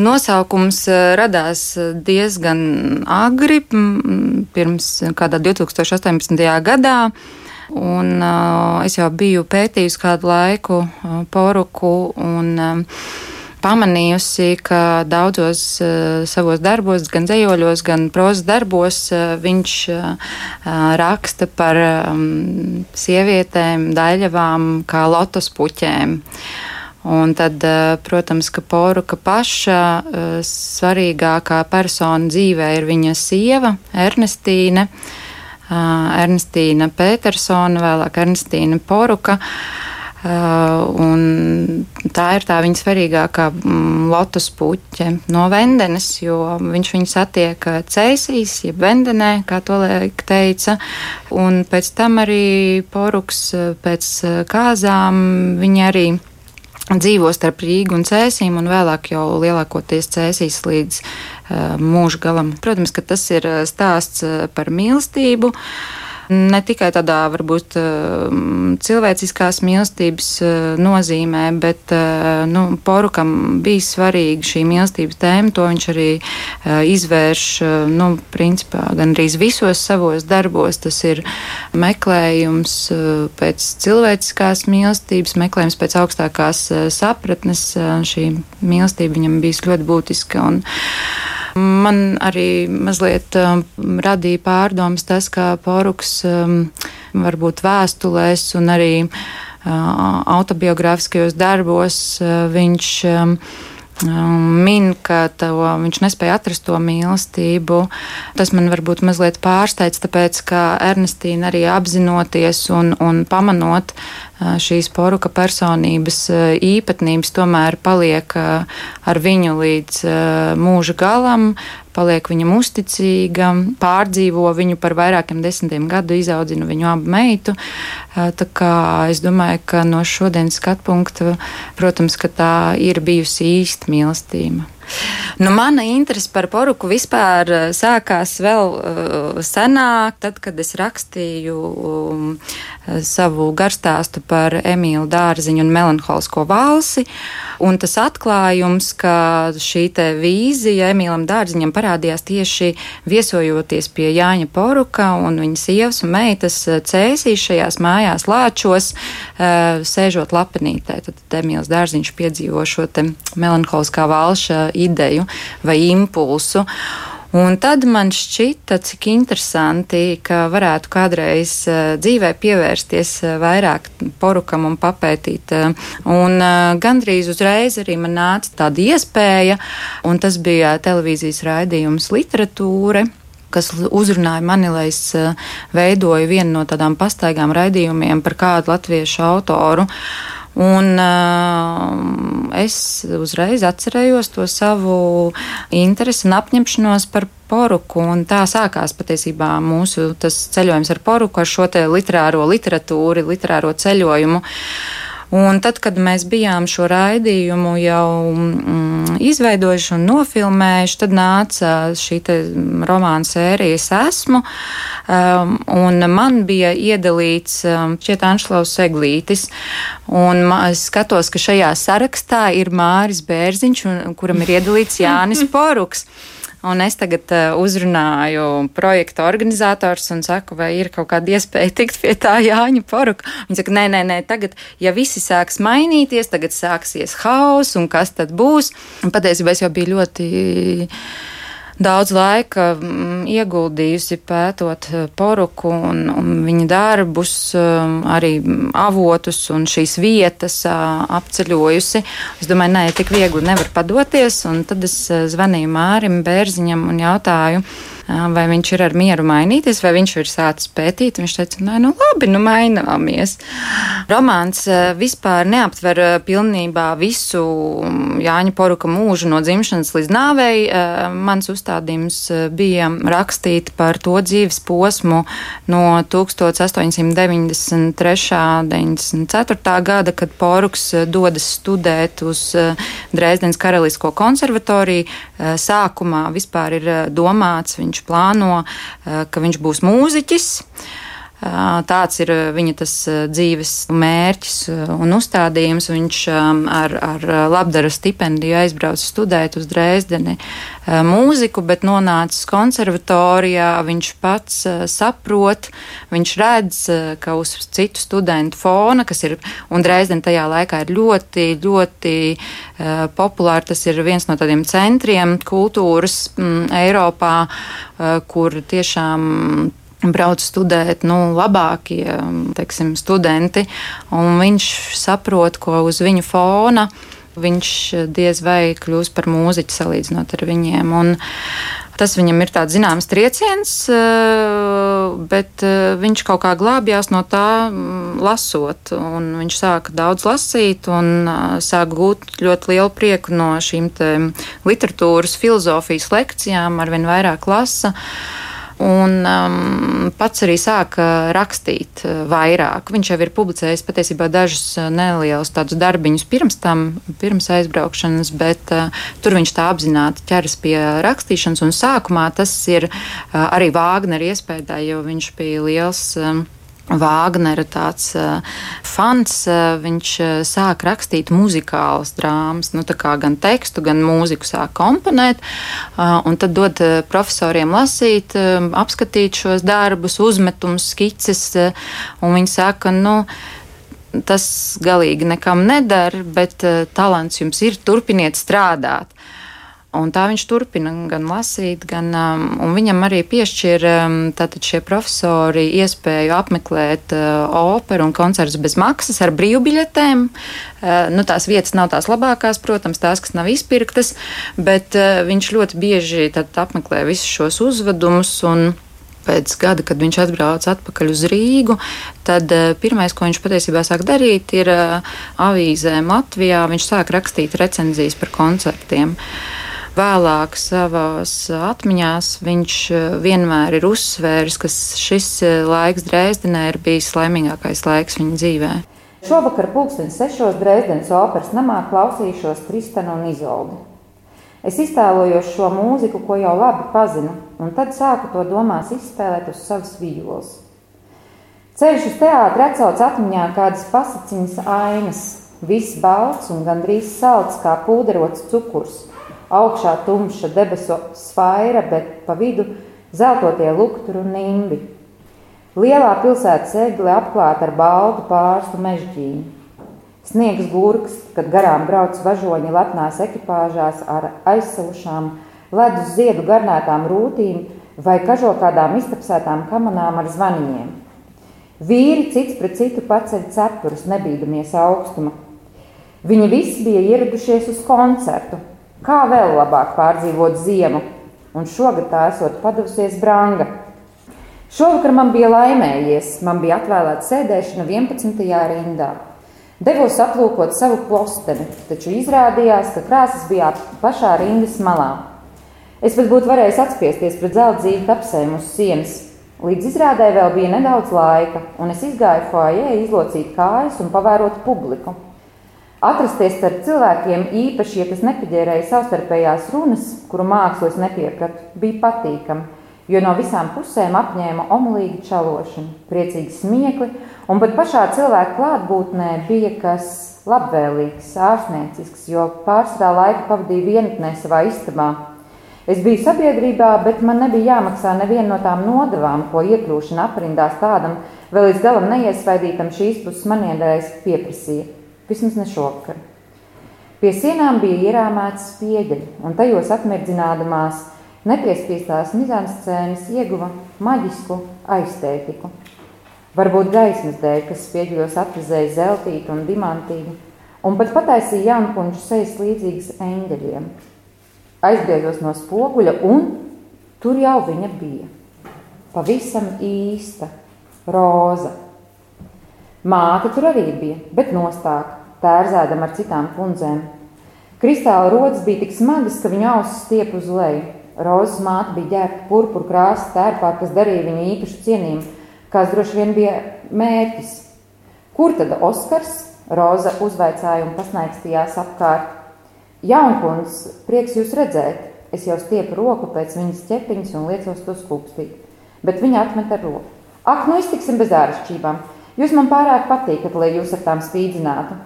Nosaukums radās diezgan agri, pirms kādā 2018. gadā. Un, uh, es jau biju pētījusi kādu laiku uh, poruku un uh, pamanījusi, ka daudzos uh, savos darbos, gan dzējoļos, gan prozas darbos, uh, viņš uh, raksta par um, sievietēm, daļavām, kā lotus puķēm. Un tad, protams, ka Poruka paša svarīgākā persona dzīvē ir viņa sieva, Ernestīne. Ernestīna Petersona, vēlāk Ernestīna Poruka. Un tā ir tā viņa svarīgākā mm, lotus puķe no Vendenes, jo viņš viņu satiek Cēsīs, jeb Vendenē, kā to liek teica. Un pēc tam arī Poruks pēc kāzām viņa arī dzīvo starp Rīgu un Cēsīm, un vēlāk jau lielākoties Cēsīs līdz uh, mūža galam. Protams, ka tas ir stāsts par mīlestību. Uh, ne tikai tādā varbūt eh, cilvēciskās mīlestības eh, nozīmē, bet eh, nu, porukam bija svarīga šī mīlestības tēma. To viņš arī izvērš nu, principā gan arī visos savos darbos. Tas ir meklējums pēc cilvēciskās mīlestības, meklējums pēc augstākās sapratnes. Šī mīlestība viņam bija ļoti būtiska. Un, Man arī mazliet um, radīja pārdomas tas, ka Poruks um, varbūt vēstulēs un arī uh, autobiogrāfiskajos darbos uh, viņš um, min, ka to, viņš nespēja atrast to mīlestību. Tas man varbūt mazliet pārsteidz, tāpēc ka Ernestīna arī apzinoties un, un pamanot šīs poruka personības īpatnības tomēr paliek ar viņu līdz mūža galam, paliek viņam uzticīga, pārdzīvo viņu par vairākiem desmitiem gadu, izaudzina viņu abu meitu. Tā kā es domāju, ka no šodienas skatu punkta, protams, ka tā ir bijusi īsta mīlestība. Nu, mana interese par poruku vispār eh, sākās vēl uh, senāk, tad, kad es rakstīju um, savu garstāstu par Emīlu Dārziņu un melanholisko valsi. Un tas atklājums, ka šī vīzija Emīlam Dārziņam parādījās tieši viesojoties pie Jāņa Poruka un viņa sievas un meitas eh, cēsīs šajās mājās lāčos, uh, sēžot lapenītē. Tad Emīls Dārziņš piedzīvo šo melanholiskā valša ideju vai impulsu. Un tad man šķita, cik interesanti, ka varētu kādreiz uh, dzīvē pievērsties uh, vairāk porukam un papētīt. Uh, un gandrīz uzreiz arī man nāca tāda iespēja, un tas bija televīzijas raidījums literatūra kas uzrunāja mani, lai es veidoju vienu no tādām pastaigām raidījumiem par kādu latviešu autoru. Un uh, es uzreiz atcerējos to savu interesi un apņemšanos par poruku. Tā sākās patiesībā mūsu ceļojums ar poruku, ar šo literāro literatūru, literāro ceļojumu. Un tad, kad mēs bijām šo raidījumu jau mm, izveidojuši un nofilmējuši, tad nāca šī romāna sērija Esmu. Um, un man bija iedalīts um, šķiet Anšlaus Seglītis. Un es skatos, ka šajā sarakstā ir Māris Bērziņš, un, kuram ir iedalīts Jānis Poruks. Un es tagad uh, uzrunāju projekta organizators un saku, vai ir kaut kāda iespēja tikt pie tā Jāņa poruka. Viņa saka, nē, nē, nē, tagad, ja visi sāks mainīties, tagad sāksies haus un kas tad būs. Un patiesībā es jau biju ļoti daudz laika mm, ieguldījusi pētot eh, poruku un, un viņa darbus, um, arī avotus un šīs vietas apceļojusi. Es domāju, nē, tik viegli nevar padoties, un tad es eh, zvanīju Mārim Bērziņam un jautāju, vai viņš ir ar mieru mainīties, vai viņš ir sācis pētīt. Viņš teica, nē, nu labi, nu maināmies. Romāns vispār neaptver pilnībā visu Jāņa Poruka mūžu no dzimšanas līdz nāvei. Mans uzstādījums bija rakstīt par to dzīves posmu no 1893. 94. gada, kad Poruks dodas studēt uz Dresdenes Karalisko konservatoriju. Sākumā vispār ir domāts, viņš viņš plāno, eh, ka viņš būs mūziķis. Tāds ir viņa tas dzīves mērķis un uzstādījums. Viņš ar, ar labdara stipendiju aizbrauca studēt uz Dresdeni mūziku, bet nonācis konservatorijā. Viņš pats saprot, viņš redz, ka uz citu studentu fona, kas ir, un Dresdeni tajā laikā ir ļoti, ļoti populāri, tas ir viens no tādiem centriem kultūras m, Eiropā, kur tiešām brauc studēt nu, labākie teiksim, studenti, un viņš saprot, ko uz viņu fona viņš diez vai kļūs par mūziķu salīdzinot ar viņiem. Un tas viņam ir tāds zināms trieciens, bet viņš kaut kā glābjās no tā lasot. Viņš sāka daudz lasīt un sāka gūt ļoti lielu prieku no šīm literatūras, filozofijas lekcijām, arvien vairāk lasa. Un um, pats arī sāka rakstīt uh, vairāk. Viņš jau ir publicējis patiesībā dažus uh, nelielus tādus darbiņus pirms tam, pirms aizbraukšanas, bet uh, tur viņš tā apzināti ķeras pie rakstīšanas. Un sākumā tas ir uh, arī Vāgnera iespējā, jo viņš bija liels. Um, Vāgnera tāds uh, fans, uh, viņš uh, sāk rakstīt muzikālas drāmas, nu, gan tekstu, gan mūziku sāk komponēt, un tad dod profesoriem lasīt, apskatīt šos darbus, uzmetumus, skices, un viņi saka, nu, tas galīgi nekam nedara, bet talants jums ir, turpiniet strādāt. Un tā viņš turpina gan lasīt, gan um, viņam arī piešķir um, šie profesori iespēju apmeklēt uh, operu un koncertus bez maksas ar brīvbiļetēm. Uh, nu, tās vietas nav tās labākās, protams, tās, kas nav izpirktas, bet uh, viņš ļoti bieži apmeklē visus šos uzvedumus. Pēc gada, kad viņš atbrauca atpakaļ uz Rīgu, tad uh, pirmais, ko viņš patiesībā sāk darīt, ir uh, avīzēm Latvijā. Viņš sāk rakstīt recenzijas par koncertiem. Uh, Vēlāk savās atmiņās viņš eh, vienmēr ir uzsvēris, ka šis eh, laiks Dresdenē ir bijis laimīgākais laiks viņa dzīvē. Šovakar pulkstenis sešos Dresdenes operas namā klausīšos Tristanu un Izoldi. Es iztēlojos šo mūziku, ko jau labi pazinu, un tad sāku to domās izspēlēt uz savas vīoles. Ceļš uz teātri atcauc atmiņā kādas pasaciņas ainas, viss balts un gandrīz salds kā pūderots cukurs, augšā tumša debesu svaira, bet pa vidu zeltotie lukturi un nimbi. Lielā pilsētas egle apklāta ar baltu pārstu mežģīnu. Sniegs gurks, kad garām brauc važoņi lepnās ekipāžās ar aizsalušām, ledus ziedu garnētām rūtīm vai kažokādām iztapsētām kamanām ar zvaniņiem. Vīri cits pret citu paceļ cepurus, nebīdamies augstuma. Viņi visi bija ieradušies uz koncertu, Kā vēl labāk pārdzīvot ziemu, un šogad tā esot padevusies branga. Šovakar man bija laimējies, man bija atvēlēta sēdēšana 11. rindā. Devos aplūkot savu posteni, taču izrādījās, ka krāsas bija pašā rindas malā. Es pat būtu varējis atspiesties pret zelta apsēm uz sienas. Līdz izrādē vēl bija nedaudz laika, un es izgāju foajē izlocīt kājas un pavērot publiku. Atrasties starp cilvēkiem, īpaši, ja tas nepaģērēja savstarpējās runas, kuru mākslu es nepiepratu, bija patīkami, jo no visām pusēm apņēma omulīgi čalošana, priecīgi smiekli, un pat pašā cilvēka klātbūtnē bija kas labvēlīgs, ārstniecisks, jo pārsvarā laika pavadīja vienatnē savā istabā. Es biju sabiedrībā, bet man nebija jāmaksā neviena no tām nodevām, ko iekļūšana aprindās tādam, vēl līdz galam neiesvaidītam šīs puses manierais pieprasīja. Vismaz ne šovakar. Pie sienām bija ierāmēts spieģeļi, un tajos atmirdzinādamās nepiespiestās mizānscēnas ieguva maģisku aiztētiku. Varbūt gaismas dēļ, kas spieģļos atvizēja zeltītu un dimantīgu, un pat pataisīja jaunpuņšu sejas līdzīgas eņģeļiem. Aizgājos no spoguļa, un tur jau viņa bija. Pavisam īsta, roza. Māte tur arī bija, bet nostāk tērzēdam ar citām kundzēm. Kristāla rodas bija tik smagas, ka viņa ausis stiep uz leju. Rozes māte bija ģērbta purpura krāsas tērpā, kas darīja viņu īpaši cienījumu, kas droši vien bija mērķis. Kur tad Oskars? Roza uzvaicāja un pasnaigstījās apkārt. Jaunkunds, prieks jūs redzēt, es jau stiepu roku pēc viņas ķepiņas un liecos to skūpstīt, bet viņa atmet ar roku. Ak, nu iztiksim bez āršķībām. Jūs man pārāk patīkat, lai jūs ar tām spīdzinātu.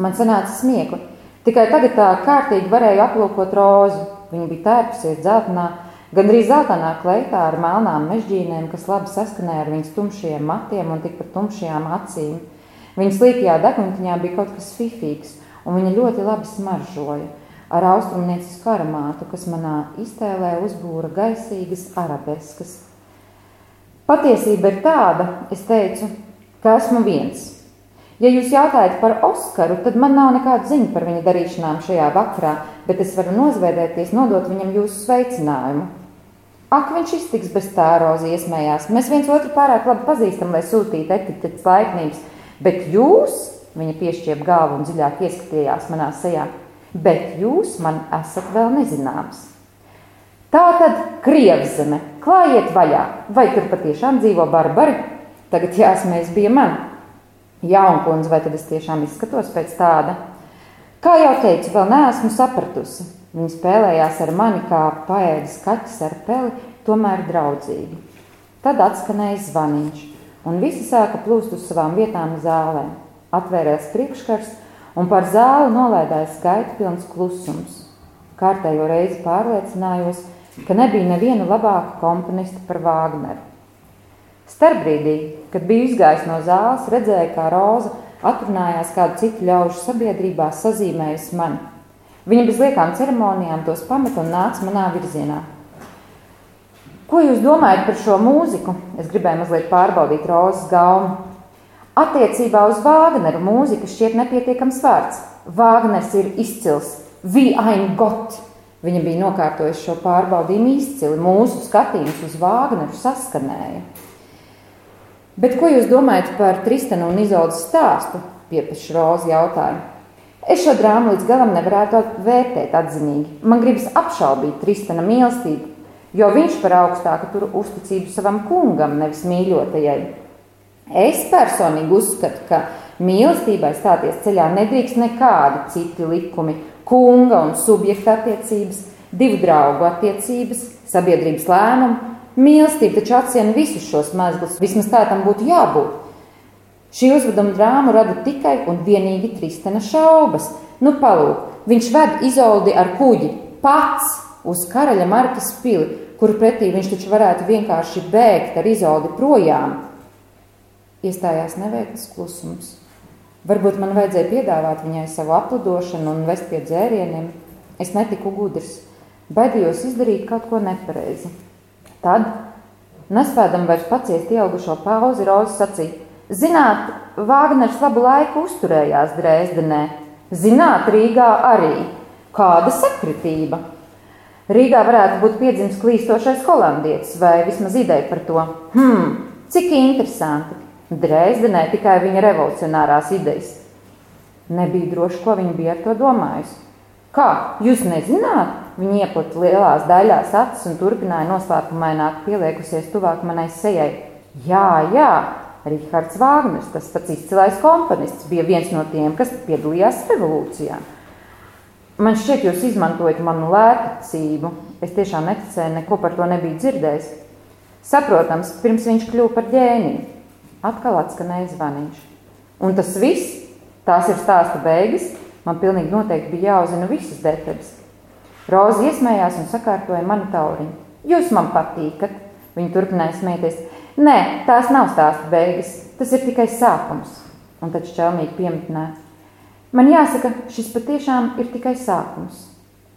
Man sanāca smiekli. Tikai tagad tā kārtīgi varēju aplūkot rozu. Viņa bija tērpusies dzeltenā, gandrīz zeltainā kleitā ar melnām mežģīnēm, kas labi saskanēja ar viņas tumšajiem matiem un tikpat tumšajām acīm. Viņas līkajā degунtiņā bija kaut kas fifīgs, un viņa ļoti labi smaržoja ar austrumniecisku aromātu, kas manā iztēlē uzbūra gaisīgas arabeskas. Patiesība ir tāda, es teicu, ka esmu viens. Ja jūs jautājat par Oskaru, tad man nav nekāda ziņa par viņa darīšanām šajā vakarā, bet es varu nozvēdēties, nodot viņam jūsu sveicinājumu. Ak, viņš iztiks bez tā rozi iesmējās. Mēs viens otru pārāk labi pazīstam, lai sūtītu etiķetes laipnības, bet jūs, viņa piešķiep galvu un dziļāk ieskatījās manā sejā, bet jūs man esat vēl nezināms. Tā tad Krievzeme, klājiet vaļā, vai tur patiešām dzīvo barbari? Tagad jāsmējas bija man. Jaunkundze, vai tad es tiešām izskatos pēc tāda? Kā jau teicu, vēl neesmu sapratusi. Viņa spēlējās ar mani kā paēdis kaķis ar peli, tomēr draudzīgi. Tad atskanēja zvaniņš, un visi sāka plūst uz savām vietām zālē. Atvērās priekškars, un par zāli nolaidās gaita pilns klusums. Kārtējo reizi pārliecinājos, ka nebija neviena labāka komponista par Vāgneru. Starpbrīdī, kad biju izgājis no zāles, redzēju, kā Roza atrunājās kādu citu ļaužu sabiedrībā, sazīmējusi mani. Viņa bez liekām ceremonijām tos pamet un nāca manā virzienā. Ko jūs domājat par šo mūziku? Es gribēju mazliet pārbaudīt Rozes gaumu. Attiecībā uz Vāgneru mūzika šķiet nepietiekams vārds. Vāgners ir izcils, vi ein got. Viņa bija nokārtojusi šo pārbaudījumu izcili. Mūsu skatījums uz Vāgneru saskanēja. Bet ko jūs domājat par Tristanu un Izoldas stāstu? Piepaši Rozi jautājumu. Es šo drāmu līdz galam nevarētu vērtēt atzinīgi. Man gribas apšaubīt Tristana mīlestību, jo viņš par augstāku tur uzticību savam kungam, nevis mīļotajai. Es personīgi uzskatu, ka mīlestībai stāties ceļā nedrīkst nekādi citi likumi, kunga un subjekta attiecības, divu draugu attiecības, sabiedrības lēmumu Mīlestība taču atsiena visus šos mezglus, vismaz tā tam būtu jābūt. Šī uzveduma drāma rada tikai un vienīgi Tristana šaubas. Nu, palūk, viņš ved izoldi ar kuģi pats uz karaļa Markas pili, kuru pretī viņš taču varētu vienkārši bēgt ar izoldi projām. Iestājās neveikts klusums. Varbūt man vajadzēja piedāvāt viņai savu aplidošanu un vest pie dzērieniem. Es netiku gudrs, baidījos izdarīt kaut ko nepareizi. Tad, nespēdam vairs paciest ieaugušo pauzi, Roza sacīja: Zināt, Vāgners labu laiku uzturējās Dresdenē, zināt, Rīgā arī. Kāda sakritība! Rīgā varētu būt piedzimis klīstošais holandietis, vai vismaz ideja par to. Hmm, cik interesanti! Dresdenē tikai viņa revolucionārās idejas. Nebija droši, ko viņa bija ar to domājusi. Kā, jūs nezināt? Viņa ieplata lielās daļās acis un turpināja noslēpumaināk pieliekusies tuvāk manai sejai. Jā, jā, Rihards Vāgners, tas pats izcilais komponists, bija viens no tiem, kas piedalījās revolūcijā. Man šķiet, jūs izmantojat manu lētacību. Es tiešām neticēju, neko par to nebiju dzirdējis. Saprotams, pirms viņš kļuva par ģēniju. Atkal atskanēja zvaniņš. Un tas viss, tās ir stāsta beigas, man pilnīgi noteikti bija jāuzzina visas detaļas. Roza iesmējās un sakārtoja manu tauriņu. Jūs man patīkat, viņa turpināja smieties. Nē, tās nav stāsta beigas, tas ir tikai sākums. Un tad šķelmīgi piemetināja. Man jāsaka, šis patiešām ir tikai sākums.